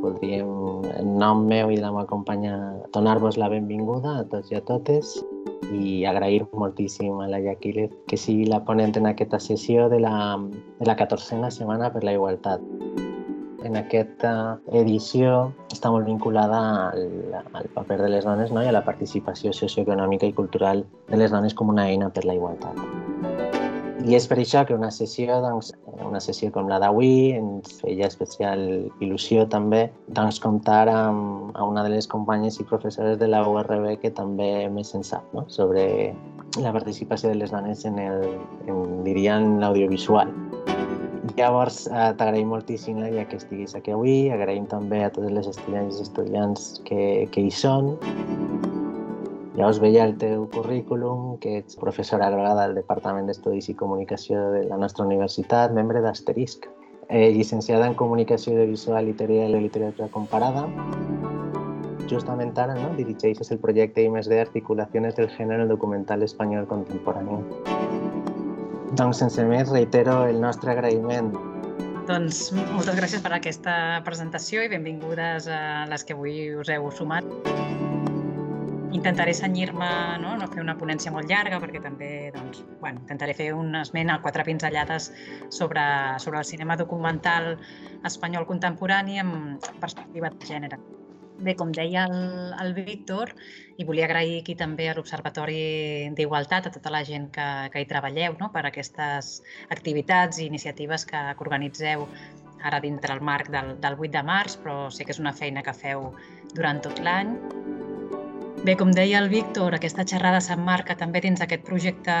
Voldríem, en nom meu i la meva companya, donar-vos la benvinguda a tots i a totes i agrair moltíssim a la Yaquile que sigui la ponent en aquesta sessió de la, de la 14a Setmana per la Igualtat. En aquesta edició està molt vinculada al, al paper de les dones no? i a la participació socioeconòmica i cultural de les dones com una eina per la igualtat. I és per això que una sessió, doncs, una sessió com la d'avui, ens feia especial il·lusió també doncs, comptar amb, amb una de les companyes i professores de la URB que també més en sap no? sobre la participació de les dones en, el, en diria, en l'audiovisual. Llavors, eh, t'agraïm moltíssim ja que estiguis aquí avui, agraïm també a totes les estudiants i estudiants que, que hi són. Ja us veia el teu currículum, que ets professora agregada del Departament d'Estudis i Comunicació de la nostra universitat, membre d'Asterisc, eh, llicenciada en Comunicació Audiovisual i Teoria de la Literatura Comparada. Justament ara no? dirigeixes el projecte I+D Articulaciones del Género Documental Espanyol Contemporani. Doncs sense més reitero el nostre agraïment. Doncs moltes gràcies per aquesta presentació i benvingudes a les que avui us heu sumat. Intentaré senyir-me, no? no fer una ponència molt llarga, perquè també doncs, bueno, intentaré fer un esment a quatre pinzellades sobre, sobre el cinema documental espanyol contemporani amb perspectiva de gènere. Bé, com deia el, el Víctor, i volia agrair aquí també a l'Observatori d'Igualtat, a tota la gent que, que hi treballeu no? per aquestes activitats i iniciatives que, que organitzeu ara dintre el marc del, del 8 de març, però sé que és una feina que feu durant tot l'any. Bé, com deia el Víctor, aquesta xerrada s'emmarca també dins d'aquest projecte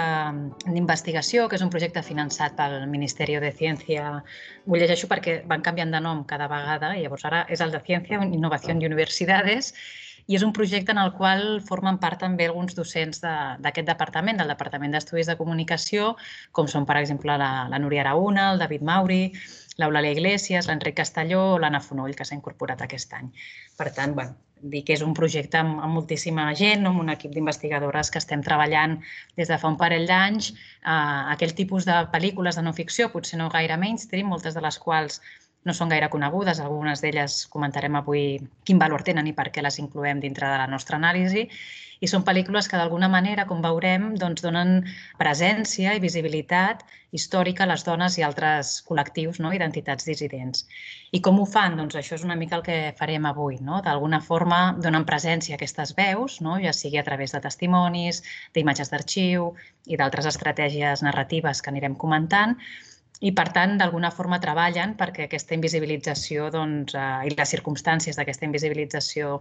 d'investigació, que és un projecte finançat pel Ministeri de Ciència. Ho llegeixo perquè van canviant de nom cada vegada, i llavors ara és el de Ciència, Innovació i Universitats, i és un projecte en el qual formen part també alguns docents d'aquest de, departament, del Departament d'Estudis de Comunicació, com són, per exemple, la, la Núria Araúna, el David Mauri, l'Eulàlia Iglesias, l'Enric Castelló o l'Anna Fonoll, que s'ha incorporat aquest any. Per tant, bueno, dir que és un projecte amb, amb moltíssima gent, amb un equip d'investigadores que estem treballant des de fa un parell d'anys. Uh, aquell tipus de pel·lícules de no ficció, potser no gaire mainstream, moltes de les quals no són gaire conegudes, algunes d'elles comentarem avui quin valor tenen i per què les incloem dintre de la nostra anàlisi, i són pel·lícules que d'alguna manera, com veurem, doncs donen presència i visibilitat històrica a les dones i altres col·lectius, no? identitats dissidents. I com ho fan? Doncs això és una mica el que farem avui. No? D'alguna forma donen presència a aquestes veus, no? ja sigui a través de testimonis, d'imatges d'arxiu i d'altres estratègies narratives que anirem comentant, i, per tant, d'alguna forma treballen perquè aquesta invisibilització doncs, eh, i les circumstàncies d'aquesta invisibilització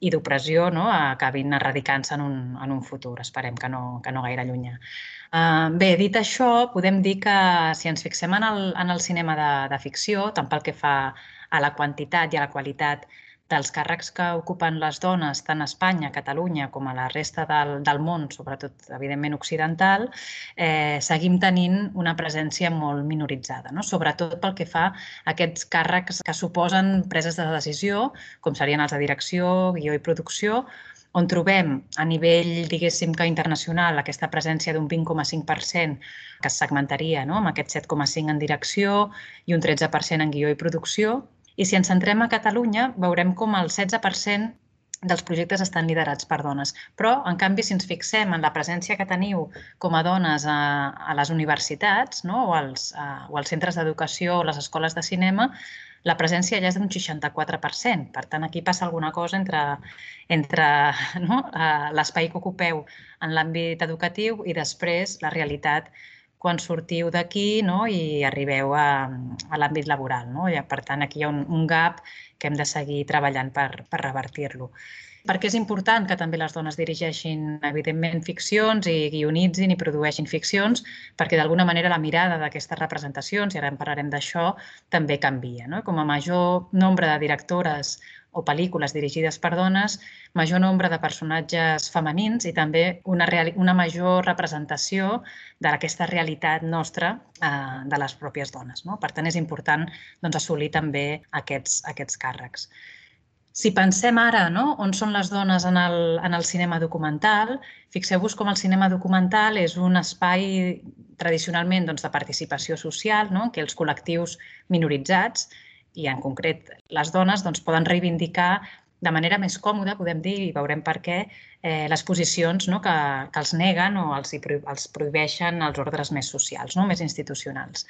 i d'opressió no, acabin erradicant-se en, un, en un futur. Esperem que no, que no gaire llunyà. Uh, bé, dit això, podem dir que si ens fixem en el, en el cinema de, de ficció, tant pel que fa a la quantitat i a la qualitat dels càrrecs que ocupen les dones tant a Espanya, a Catalunya, com a la resta del, del món, sobretot, evidentment, occidental, eh, seguim tenint una presència molt minoritzada, no? sobretot pel que fa a aquests càrrecs que suposen preses de decisió, com serien els de direcció, guió i producció, on trobem a nivell, diguéssim que internacional, aquesta presència d'un 20,5% que es segmentaria no? amb aquest 7,5% en direcció i un 13% en guió i producció, i si ens centrem a Catalunya, veurem com el 16% dels projectes estan liderats per dones. Però, en canvi, si ens fixem en la presència que teniu com a dones a, a les universitats no? o, als, a, o als centres d'educació o les escoles de cinema, la presència ja és d'un 64%. Per tant, aquí passa alguna cosa entre, entre no? l'espai que ocupeu en l'àmbit educatiu i després la realitat quan sortiu d'aquí no? i arribeu a, a l'àmbit laboral. No? I, per tant, aquí hi ha un, un gap que hem de seguir treballant per, per revertir-lo. Perquè és important que també les dones dirigeixin, evidentment, ficcions i guionitzin i produeixin ficcions, perquè d'alguna manera la mirada d'aquestes representacions, i ara en parlarem d'això, també canvia. No? Com a major nombre de directores o pel·lícules dirigides per dones, major nombre de personatges femenins i també una, una major representació d'aquesta realitat nostra eh, de les pròpies dones. No? Per tant, és important doncs, assolir també aquests, aquests càrrecs. Si pensem ara no, on són les dones en el, en el cinema documental, fixeu-vos com el cinema documental és un espai tradicionalment doncs, de participació social, no? que els col·lectius minoritzats, i en concret les dones, doncs, poden reivindicar de manera més còmoda, podem dir, i veurem per què, eh, les posicions no, que, que els neguen o els, els prohibeixen els ordres més socials, no, més institucionals.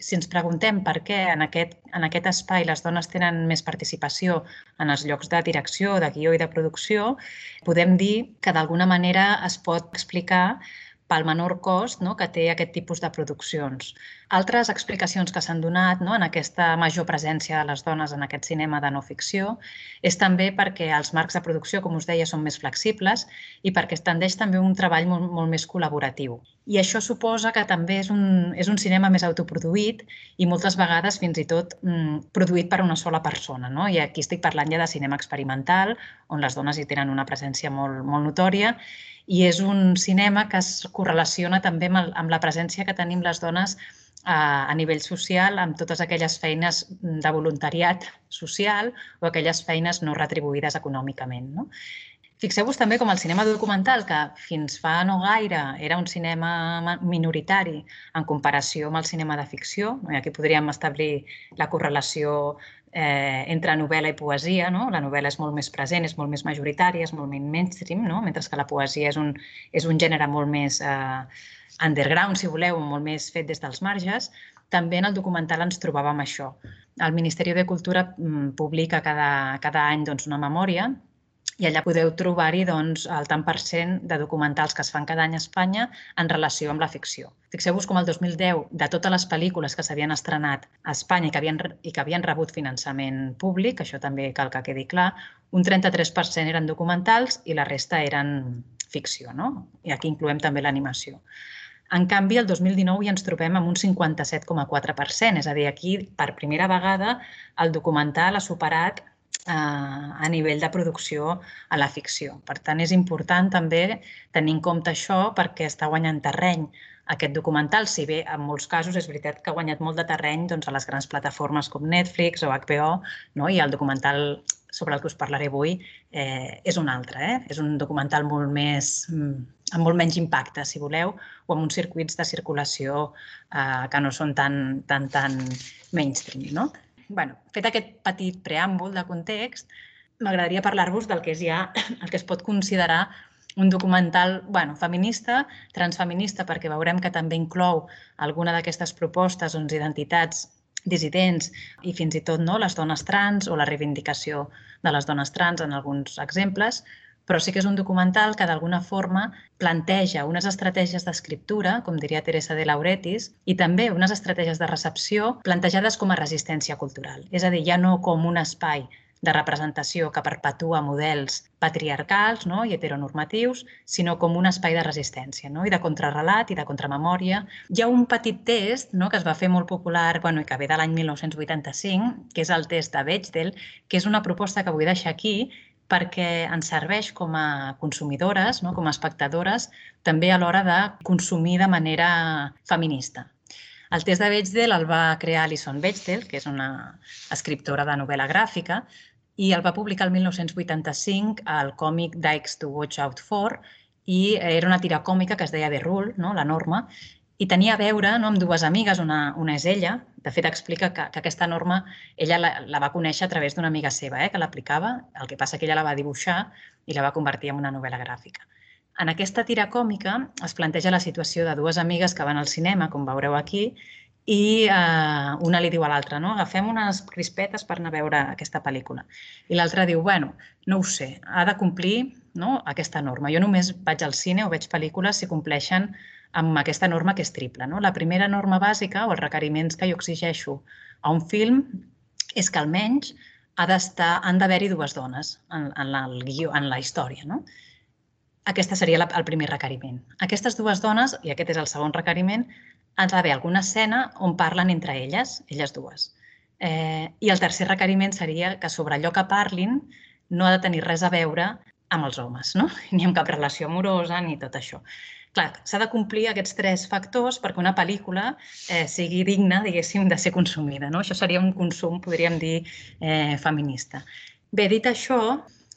Si ens preguntem per què en aquest, en aquest espai les dones tenen més participació en els llocs de direcció, de guió i de producció, podem dir que d'alguna manera es pot explicar pel menor cost no, que té aquest tipus de produccions. Altres explicacions que s'han donat no, en aquesta major presència de les dones en aquest cinema de no ficció és també perquè els marcs de producció, com us deia, són més flexibles i perquè es tendeix també un treball molt, molt més col·laboratiu. I això suposa que també és un, és un cinema més autoproduït i moltes vegades fins i tot mm, produït per una sola persona. No? I aquí estic parlant ja de cinema experimental, on les dones hi tenen una presència molt, molt notòria i és un cinema que es correlaciona també amb, el, amb la presència que tenim les dones a, a nivell social amb totes aquelles feines de voluntariat social o aquelles feines no retribuïdes econòmicament. No? Fixeu-vos també com el cinema documental, que fins fa no gaire era un cinema minoritari en comparació amb el cinema de ficció, aquí podríem establir la correlació eh, entre novel·la i poesia. No? La novel·la és molt més present, és molt més majoritària, és molt més mainstream, no? mentre que la poesia és un, és un gènere molt més eh, underground, si voleu, molt més fet des dels marges. També en el documental ens trobàvem això. El Ministeri de Cultura mm, publica cada, cada any doncs, una memòria i allà podeu trobar-hi doncs, el tant per cent de documentals que es fan cada any a Espanya en relació amb la ficció. Fixeu-vos com el 2010, de totes les pel·lícules que s'havien estrenat a Espanya i que, havien, i que havien rebut finançament públic, això també cal que quedi clar, un 33% eren documentals i la resta eren ficció. No? I aquí incloem també l'animació. En canvi, el 2019 ja ens trobem amb un 57,4%, és a dir, aquí per primera vegada el documental ha superat a nivell de producció a la ficció. Per tant, és important també tenir en compte això perquè està guanyant terreny aquest documental, si bé en molts casos és veritat que ha guanyat molt de terreny doncs, a les grans plataformes com Netflix o HBO, no? i el documental sobre el que us parlaré avui eh, és un altre. Eh? És un documental molt més, mm, amb molt menys impacte, si voleu, o amb uns circuits de circulació eh, que no són tan, tan, tan mainstream. No? Bueno, fet aquest petit preàmbul de context, m'agradaria parlar-vos del que és ja el que es pot considerar un documental bueno, feminista, transfeminista, perquè veurem que també inclou alguna d'aquestes propostes, doncs, identitats dissidents i fins i tot no, les dones trans o la reivindicació de les dones trans en alguns exemples, però sí que és un documental que d'alguna forma planteja unes estratègies d'escriptura, com diria Teresa de Lauretis, i també unes estratègies de recepció plantejades com a resistència cultural. És a dir, ja no com un espai de representació que perpetua models patriarcals no? i heteronormatius, sinó com un espai de resistència no? i de contrarrelat i de contramemòria. Hi ha un petit test no? que es va fer molt popular bueno, i que ve de l'any 1985, que és el test de Bechdel, que és una proposta que vull deixar aquí, perquè ens serveix com a consumidores, no? com a espectadores, també a l'hora de consumir de manera feminista. El test de Bechdel el va crear Alison Bechdel, que és una escriptora de novel·la gràfica, i el va publicar el 1985 al còmic Dykes to Watch Out For, i era una tira còmica que es deia The Rule, no? la norma, i tenia a veure no, amb dues amigues, una, una és ella, de fet explica que, que aquesta norma ella la, la va conèixer a través d'una amiga seva, eh, que l'aplicava, el que passa que ella la va dibuixar i la va convertir en una novel·la gràfica. En aquesta tira còmica es planteja la situació de dues amigues que van al cinema, com veureu aquí, i eh, una li diu a l'altra, no? agafem unes crispetes per anar a veure aquesta pel·lícula. I l'altra diu, bueno, no ho sé, ha de complir no, aquesta norma. Jo només vaig al cine o veig pel·lícules si compleixen amb aquesta norma que és triple. No? La primera norma bàsica o els requeriments que jo exigeixo a un film és que almenys ha d'estar, han d'haver-hi dues dones en, en, la, el guió, en la història. No? Aquesta seria la, el primer requeriment. Aquestes dues dones, i aquest és el segon requeriment, han d'haver alguna escena on parlen entre elles, elles dues. Eh, I el tercer requeriment seria que sobre allò que parlin no ha de tenir res a veure amb els homes, no? ni amb cap relació amorosa, ni tot això. Clar, s'ha de complir aquests tres factors perquè una pel·lícula eh, sigui digna, diguéssim, de ser consumida. No? Això seria un consum, podríem dir, eh, feminista. Bé, dit això,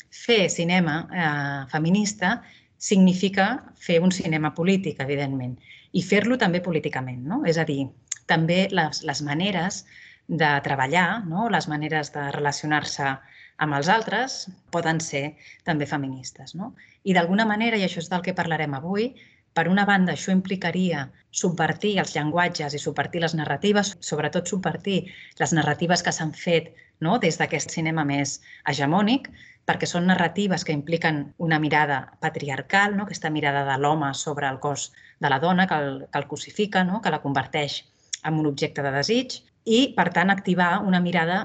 fer cinema eh, feminista significa fer un cinema polític, evidentment, i fer-lo també políticament. No? És a dir, també les, les maneres de treballar, no? les maneres de relacionar-se amb els altres poden ser també feministes. No? I d'alguna manera, i això és del que parlarem avui, per una banda, això implicaria subvertir els llenguatges i subvertir les narratives, sobretot subvertir les narratives que s'han fet no? des d'aquest cinema més hegemònic, perquè són narratives que impliquen una mirada patriarcal, no? aquesta mirada de l'home sobre el cos de la dona que el, que el cosifica, no? que la converteix en un objecte de desig i, per tant, activar una mirada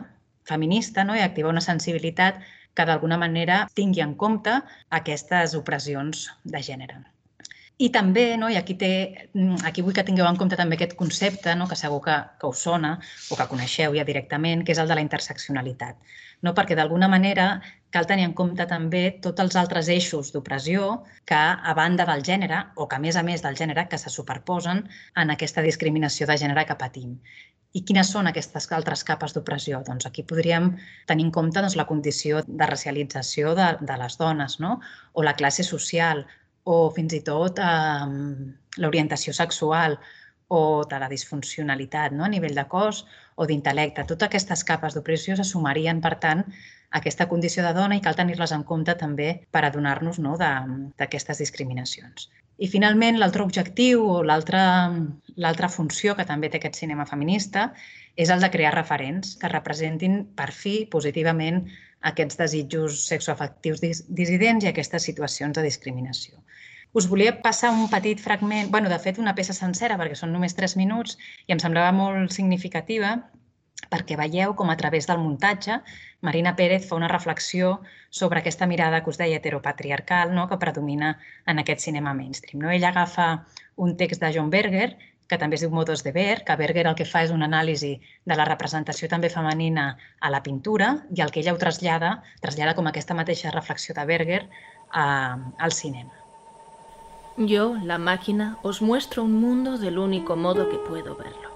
feminista no? i activar una sensibilitat que d'alguna manera tingui en compte aquestes opressions de gènere. I també, no, i aquí, té, aquí vull que tingueu en compte també aquest concepte, no, que segur que, que us sona o que coneixeu ja directament, que és el de la interseccionalitat. No? Perquè d'alguna manera cal tenir en compte també tots els altres eixos d'opressió que, a banda del gènere, o que a més a més del gènere, que se superposen en aquesta discriminació de gènere que patim. I quines són aquestes altres capes d'opressió? Doncs aquí podríem tenir en compte doncs, la condició de racialització de, de les dones, no? o la classe social, o fins i tot eh, l'orientació sexual, o de la disfuncionalitat no? a nivell de cos o d'intel·lecte. Totes aquestes capes d'opressió se sumarien, per tant, a aquesta condició de dona i cal tenir-les en compte també per adonar-nos no, d'aquestes discriminacions. I finalment, l'altre objectiu o l'altra funció que també té aquest cinema feminista és el de crear referents que representin per fi positivament aquests desitjos sexoafectius dissidents i aquestes situacions de discriminació. Us volia passar un petit fragment, bueno, de fet una peça sencera perquè són només 3 minuts i em semblava molt significativa perquè veieu com a través del muntatge Marina Pérez fa una reflexió sobre aquesta mirada que us deia heteropatriarcal no? que predomina en aquest cinema mainstream. No? Ella agafa un text de John Berger que també es diu Modos de Ver, que Berger el que fa és una anàlisi de la representació també femenina a la pintura i el que ella ho trasllada, trasllada com aquesta mateixa reflexió de Berger a, al cinema. Yo, la máquina, os muestro un mundo del único modo que puedo verlo.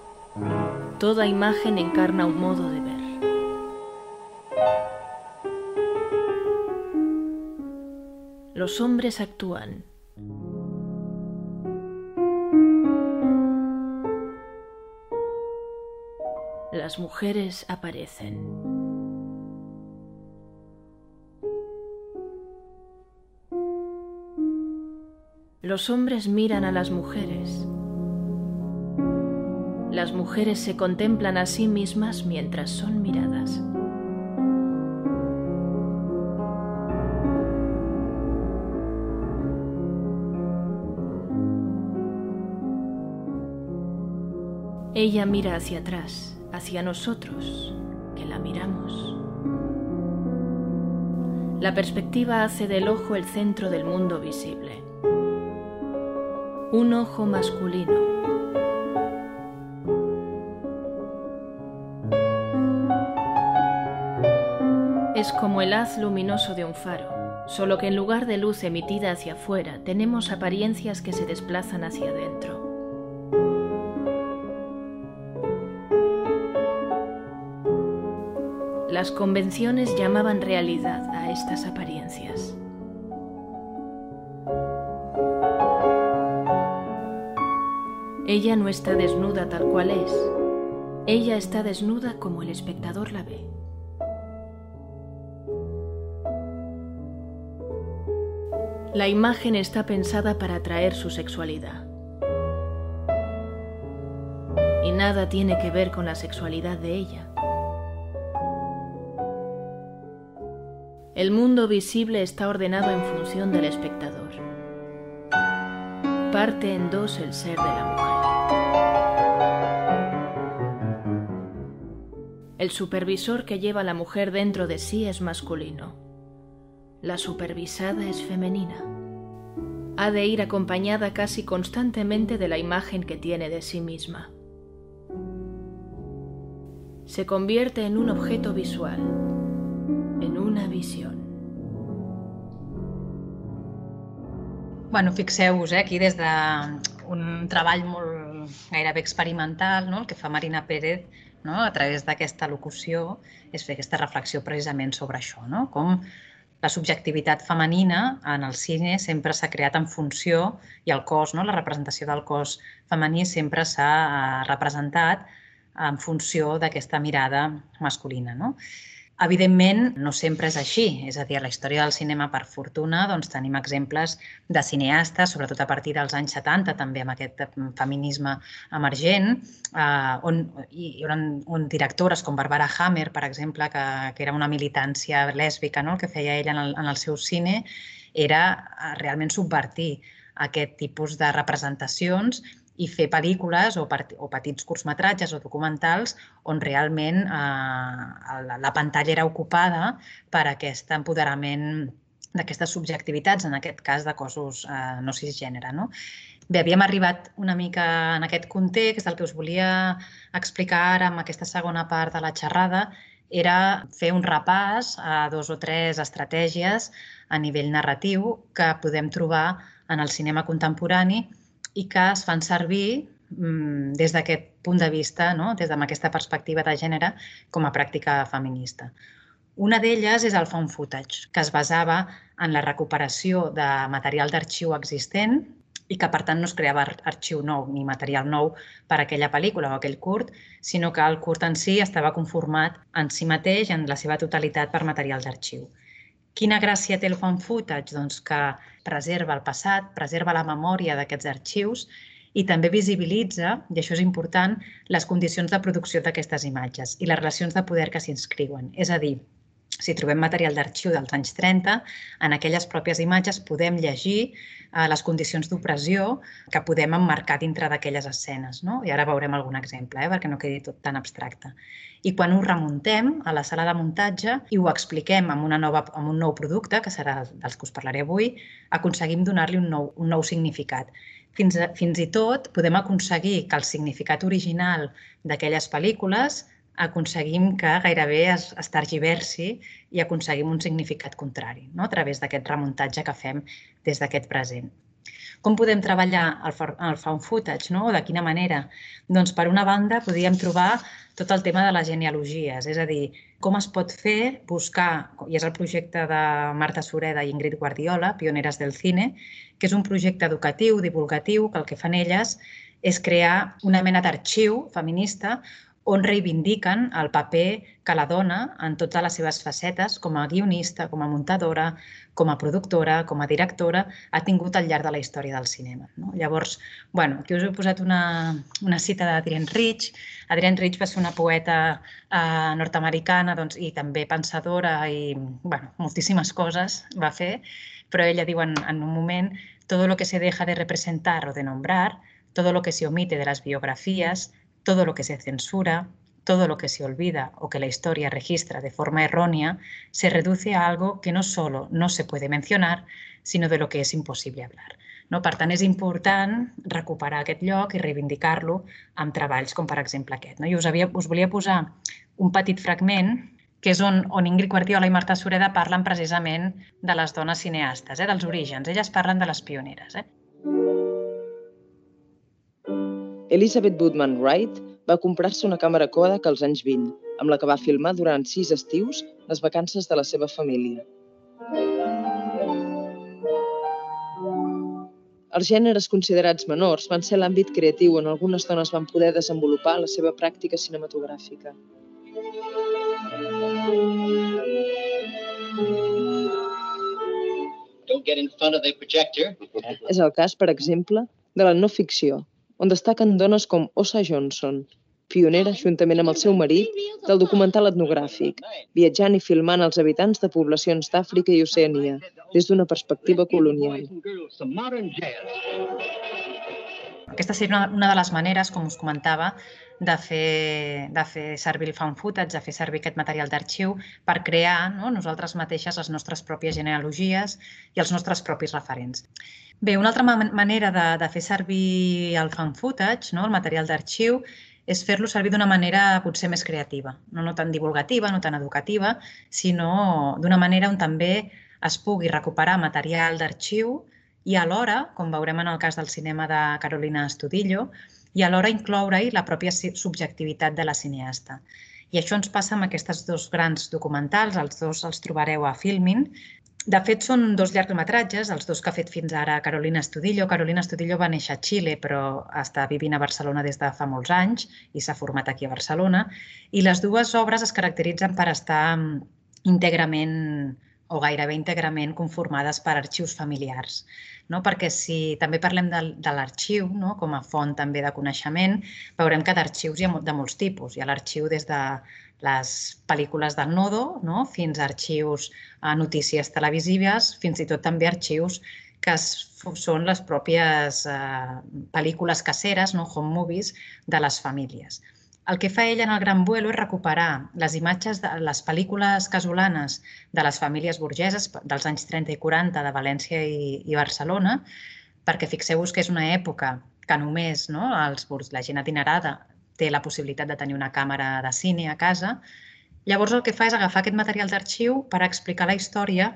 Toda imagen encarna un modo de ver. Los hombres actúan. Las mujeres aparecen. Los hombres miran a las mujeres. Las mujeres se contemplan a sí mismas mientras son miradas. Ella mira hacia atrás, hacia nosotros, que la miramos. La perspectiva hace del ojo el centro del mundo visible un ojo masculino. Es como el haz luminoso de un faro, solo que en lugar de luz emitida hacia afuera tenemos apariencias que se desplazan hacia adentro. Las convenciones llamaban realidad a estas apariencias. Ella no está desnuda tal cual es. Ella está desnuda como el espectador la ve. La imagen está pensada para atraer su sexualidad. Y nada tiene que ver con la sexualidad de ella. El mundo visible está ordenado en función del espectador. Parte en dos el ser de la mujer. El supervisor que lleva a la mujer dentro de sí es masculino. La supervisada es femenina. Ha de ir acompañada casi constantemente de la imagen que tiene de sí misma. Se convierte en un objeto visual, una visión. Bueno, fixeu-vos, eh, aquí des d'un treball molt gairebé experimental, no? el que fa Marina Pérez no? a través d'aquesta locució, és fer aquesta reflexió precisament sobre això, no? com la subjectivitat femenina en el cine sempre s'ha creat en funció, i el cos, no? la representació del cos femení sempre s'ha representat en funció d'aquesta mirada masculina. No? Evidentment, no sempre és així. És a dir, a la història del cinema, per fortuna, doncs, tenim exemples de cineastes, sobretot a partir dels anys 70, també amb aquest mm, feminisme emergent, eh, on hi ha on directores com Barbara Hammer, per exemple, que, que era una militància lèsbica, no? el que feia ella en el, en el seu cine, era eh, realment subvertir aquest tipus de representacions i fer pel·lícules o, o petits curtmetratges o documentals on realment eh, la, la pantalla era ocupada per aquest empoderament d'aquestes subjectivitats, en aquest cas de cossos eh, no cisgènere. No? Bé, havíem arribat una mica en aquest context, el que us volia explicar ara amb aquesta segona part de la xerrada era fer un repàs a dos o tres estratègies a nivell narratiu que podem trobar en el cinema contemporani i que es fan servir mm, des d'aquest punt de vista, no? des d'aquesta perspectiva de gènere, com a pràctica feminista. Una d'elles és el found footage, que es basava en la recuperació de material d'arxiu existent i que, per tant, no es creava arxiu nou ni material nou per a aquella pel·lícula o aquell curt, sinó que el curt en si estava conformat en si mateix, en la seva totalitat, per material d'arxiu. Quina gràcia té el fan footage? Doncs que preserva el passat, preserva la memòria d'aquests arxius i també visibilitza, i això és important, les condicions de producció d'aquestes imatges i les relacions de poder que s'inscriuen. És a dir, si trobem material d'arxiu dels anys 30, en aquelles pròpies imatges podem llegir eh, les condicions d'opressió que podem emmarcar dintre d'aquelles escenes. No? I ara veurem algun exemple, eh, perquè no quedi tot tan abstracte. I quan ho remuntem a la sala de muntatge i ho expliquem amb, una nova, amb un nou producte, que serà dels que us parlaré avui, aconseguim donar-li un, nou, un nou significat. Fins, a, fins i tot podem aconseguir que el significat original d'aquelles pel·lícules aconseguim que gairebé es, es tergiversi i aconseguim un significat contrari no? a través d'aquest remuntatge que fem des d'aquest present. Com podem treballar el, el found footage, no? de quina manera? Doncs, per una banda, podríem trobar tot el tema de les genealogies, és a dir, com es pot fer buscar, i és el projecte de Marta Sureda i Ingrid Guardiola, Pioneres del Cine, que és un projecte educatiu, divulgatiu, que el que fan elles és crear una mena d'arxiu feminista on reivindiquen el paper que la dona en totes les seves facetes, com a guionista, com a muntadora, com a productora, com a directora, ha tingut al llarg de la història del cinema. No? Llavors, bueno, aquí us he posat una, una cita d'Adrienne Rich. Adrienne Rich va ser una poeta eh, nord-americana doncs, i també pensadora i bueno, moltíssimes coses va fer, però ella diu en, en un moment «Todo lo que se deja de representar o de nombrar, todo lo que se omite de las biografías, todo lo que se censura, todo lo que se olvida o que la historia registra de forma errónea, se reduce a algo que no solo no se puede mencionar, sinó de lo que és impossible hablar. No? Per tant, és important recuperar aquest lloc i reivindicar-lo amb treballs com, per exemple, aquest. No? I us, havia, us volia posar un petit fragment que és on, on Ingrid Guardiola i Marta Sureda parlen precisament de les dones cineastes, eh? dels orígens. Elles parlen de les pioneres. Eh? Elizabeth Woodman Wright va comprar-se una càmera Kodak als anys 20, amb la que va filmar durant sis estius les vacances de la seva família. Els gèneres considerats menors van ser l'àmbit creatiu on algunes dones van poder desenvolupar la seva pràctica cinematogràfica. És el cas, per exemple, de la no ficció, on destaquen dones com Osa Johnson, pionera, juntament amb el seu marit, del documental etnogràfic, viatjant i filmant els habitants de poblacions d'Àfrica i Oceania, des d'una perspectiva colonial. Aquesta seria una, una de les maneres, com us comentava, de fer, de fer servir el found footage, de fer servir aquest material d'arxiu per crear no, nosaltres mateixes les nostres pròpies genealogies i els nostres propis referents. Bé, una altra manera de, de fer servir el fan footage, no, el material d'arxiu, és fer-lo servir d'una manera potser més creativa, no, no tan divulgativa, no tan educativa, sinó d'una manera on també es pugui recuperar material d'arxiu i alhora, com veurem en el cas del cinema de Carolina Estudillo, i alhora incloure-hi la pròpia subjectivitat de la cineasta. I això ens passa amb aquests dos grans documentals, els dos els trobareu a Filmin, de fet, són dos llargmetratges, els dos que ha fet fins ara Carolina Estudillo. Carolina Estudillo va néixer a Xile, però està vivint a Barcelona des de fa molts anys i s'ha format aquí a Barcelona. I les dues obres es caracteritzen per estar mm, íntegrament o gairebé íntegrament conformades per arxius familiars. No? Perquè si també parlem de, de l'arxiu no? com a font també de coneixement, veurem que d'arxius hi ha de molts tipus. Hi ha l'arxiu des de les pel·lícules del Nodo, no? fins a arxius a notícies televisives, fins i tot també arxius que són les pròpies eh, pel·lícules caseres, no? home movies, de les famílies. El que fa ella en el Gran Vuelo és recuperar les imatges de les pel·lícules casolanes de les famílies burgeses dels anys 30 i 40 de València i, i Barcelona, perquè fixeu-vos que és una època que només no, els, la gent adinerada té la possibilitat de tenir una càmera de cine a casa. Llavors el que fa és agafar aquest material d'arxiu per explicar la història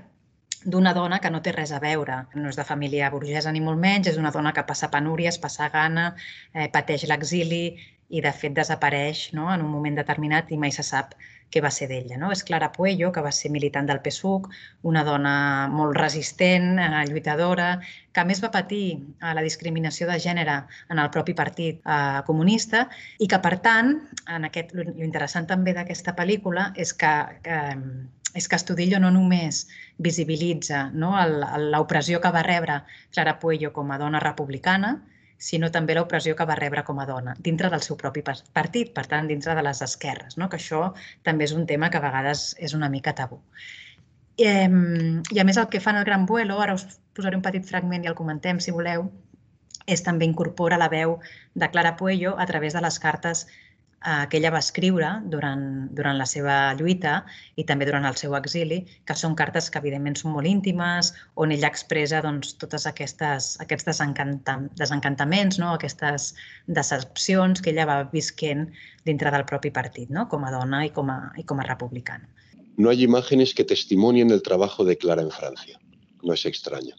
d'una dona que no té res a veure, no és de família burgesa ni molt menys, és una dona que passa penúries, passa gana, eh, pateix l'exili i de fet desapareix no? en un moment determinat i mai se sap què va ser d'ella. No? És Clara Puello, que va ser militant del PSUC, una dona molt resistent, eh, lluitadora, que a més va patir eh, la discriminació de gènere en el propi partit eh, comunista i que, per tant, en aquest, l'interessant també d'aquesta pel·lícula és que, que és que Estudillo no només visibilitza no, l'opressió que va rebre Clara Puello com a dona republicana, sinó també l'opressió que va rebre com a dona dintre del seu propi partit, per tant, dintre de les esquerres, no? que això també és un tema que a vegades és una mica tabú. I, I a més el que fan el Gran Vuelo, ara us posaré un petit fragment i el comentem si voleu, és també incorpora la veu de Clara Puello a través de les cartes eh, que ella va escriure durant, durant la seva lluita i també durant el seu exili, que són cartes que evidentment són molt íntimes, on ella expressa doncs, totes aquestes, aquests desencanta, desencantaments, no? aquestes decepcions que ella va visquent dintre del propi partit, no? com a dona i com a, i com a republicana. No hay imágenes que testimonien el trabajo de Clara en Francia. No es extraño.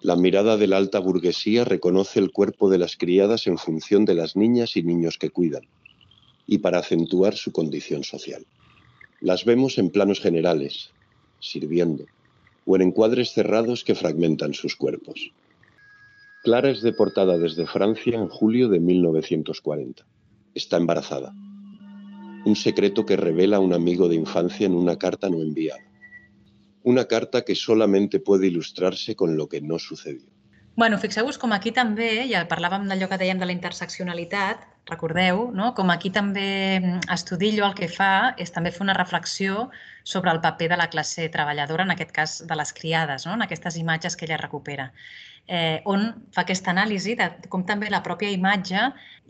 La mirada de la alta burguesía reconoce el cuerpo de las criadas en función de las niñas y niños que cuidan, y para acentuar su condición social. Las vemos en planos generales, sirviendo, o en encuadres cerrados que fragmentan sus cuerpos. Clara es deportada desde Francia en julio de 1940. Está embarazada. Un secreto que revela un amigo de infancia en una carta no enviada. Una carta que solamente puede ilustrarse con lo que no sucedió. Bueno, fixeu-vos aquí també, ja parlàvem d'allò que de la interseccionalitat, recordeu, no? com aquí també mm, Estudillo el que fa és també fer una reflexió sobre el paper de la classe treballadora, en aquest cas de les criades, no? en aquestes imatges que ella recupera eh, on fa aquesta anàlisi de com també la pròpia imatge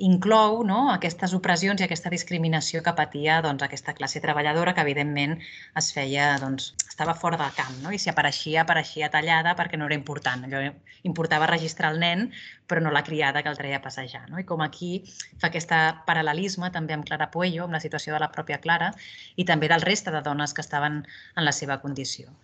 inclou no, aquestes opressions i aquesta discriminació que patia doncs, aquesta classe treballadora que, evidentment, es feia, doncs, estava fora del camp no? i si apareixia, apareixia tallada perquè no era important. Allò importava registrar el nen, però no la criada que el treia a passejar. No? I com aquí fa aquest paral·lelisme també amb Clara Puello, amb la situació de la pròpia Clara i també del reste de dones que estaven en la seva condició.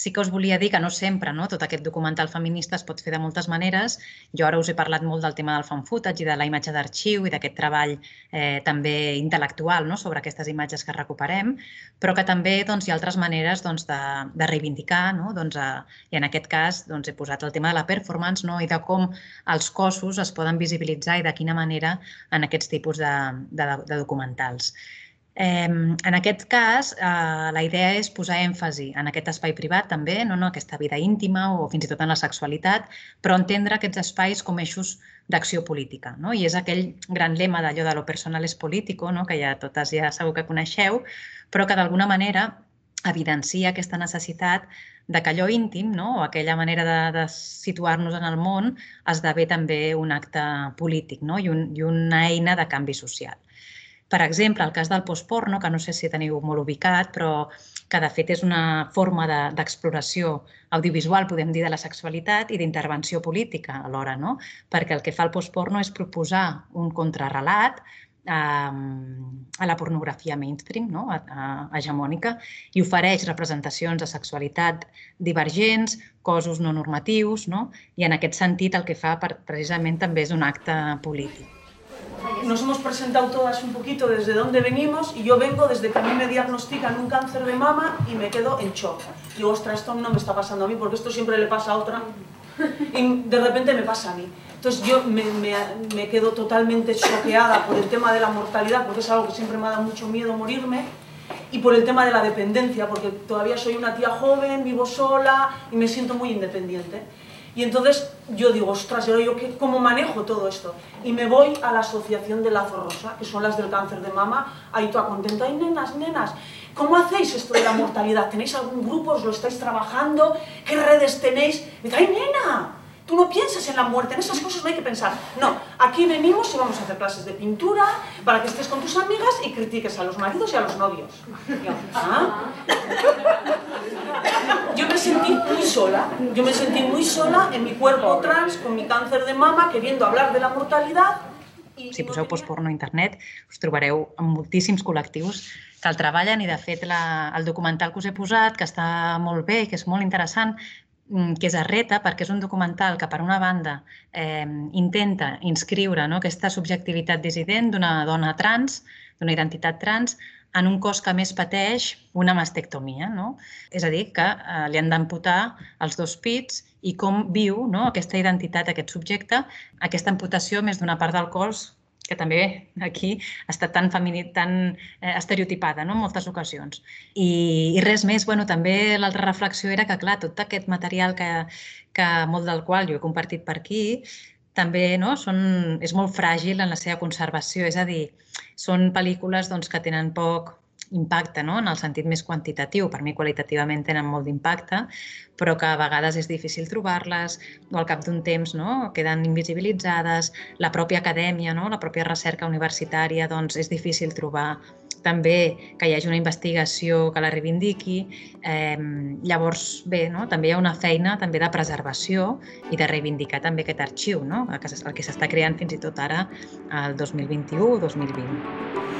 Sí que us volia dir que no sempre no? tot aquest documental feminista es pot fer de moltes maneres. Jo ara us he parlat molt del tema del fan footage i de la imatge d'arxiu i d'aquest treball eh, també intel·lectual no? sobre aquestes imatges que recuperem, però que també doncs, hi ha altres maneres doncs, de, de reivindicar, no? doncs, eh, i en aquest cas doncs, he posat el tema de la performance no? i de com els cossos es poden visibilitzar i de quina manera en aquests tipus de, de, de documentals. Eh, en aquest cas, eh, la idea és posar èmfasi en aquest espai privat també, no, no aquesta vida íntima o fins i tot en la sexualitat, però entendre aquests espais com eixos d'acció política. No? I és aquell gran lema d'allò de lo personal és político, no? que ja totes ja segur que coneixeu, però que d'alguna manera evidencia aquesta necessitat de que allò íntim, no? o aquella manera de, de situar-nos en el món, esdevé també un acte polític no? I, un, i una eina de canvi social. Per exemple, el cas del postporno, que no sé si teniu molt ubicat, però que de fet és una forma d'exploració de, audiovisual, podem dir, de la sexualitat i d'intervenció política alhora, no? Perquè el que fa el postporno és proposar un contrarrelat a la pornografia mainstream, no? a, a, hegemònica, i ofereix representacions de sexualitat divergents, cossos no normatius, no? i en aquest sentit el que fa per, precisament també és un acte polític. nos hemos presentado todas un poquito desde dónde venimos y yo vengo desde que a mí me diagnostican un cáncer de mama y me quedo en shock. Digo, ostras, esto no me está pasando a mí porque esto siempre le pasa a otra y de repente me pasa a mí. Entonces yo me, me, me quedo totalmente choqueada por el tema de la mortalidad porque es algo que siempre me ha mucho miedo morirme y por el tema de la dependencia porque todavía soy una tía joven, vivo sola y me siento muy independiente. Y entonces yo digo, ostras, ¿y yo qué, cómo manejo todo esto? Y me voy a la Asociación de Lazo Rosa, que son las del cáncer de mama, ahí toda contenta, ay nenas, nenas, ¿cómo hacéis esto de la mortalidad? ¿Tenéis algún grupo? ¿Os lo estáis trabajando? ¿Qué redes tenéis? Me dice, ay nena, Tú no piensas en la muerte, en esas cosas no hay que pensar. No, aquí venimos y vamos a hacer clases de pintura para que estés con tus amigas y critiques a los maridos y a los novios. Yo, ¿ah? Yo me sentí muy sola, yo me sentí muy sola en mi cuerpo trans, con mi càncer de mama, queriendo hablar de la mortalidad. Si poseu postporno a internet, us trobareu amb moltíssims col·lectius que el treballen i, de fet, la, el documental que us he posat, que està molt bé i que és molt interessant, que és Arreta, perquè és un documental que, per una banda, eh, intenta inscriure no, aquesta subjectivitat dissident d'una dona trans, d'una identitat trans, en un cos que més pateix una mastectomia. No? És a dir, que eh, li han d'amputar els dos pits i com viu no, aquesta identitat, aquest subjecte, aquesta amputació més d'una part del cos que també aquí ha estat tan, femini, tan eh, estereotipada no? en moltes ocasions. I, i res més, bueno, també l'altra reflexió era que, clar, tot aquest material que, que molt del qual jo he compartit per aquí, també no, són, és molt fràgil en la seva conservació, és a dir, són pel·lícules doncs, que tenen poc impacte, no? en el sentit més quantitatiu. Per mi qualitativament tenen molt d'impacte, però que a vegades és difícil trobar-les o al cap d'un temps no? queden invisibilitzades. La pròpia acadèmia, no? la pròpia recerca universitària, doncs és difícil trobar també que hi hagi una investigació que la reivindiqui. Eh, llavors, bé, no? també hi ha una feina també de preservació i de reivindicar també aquest arxiu, no? el que s'està creant fins i tot ara, el 2021-2020.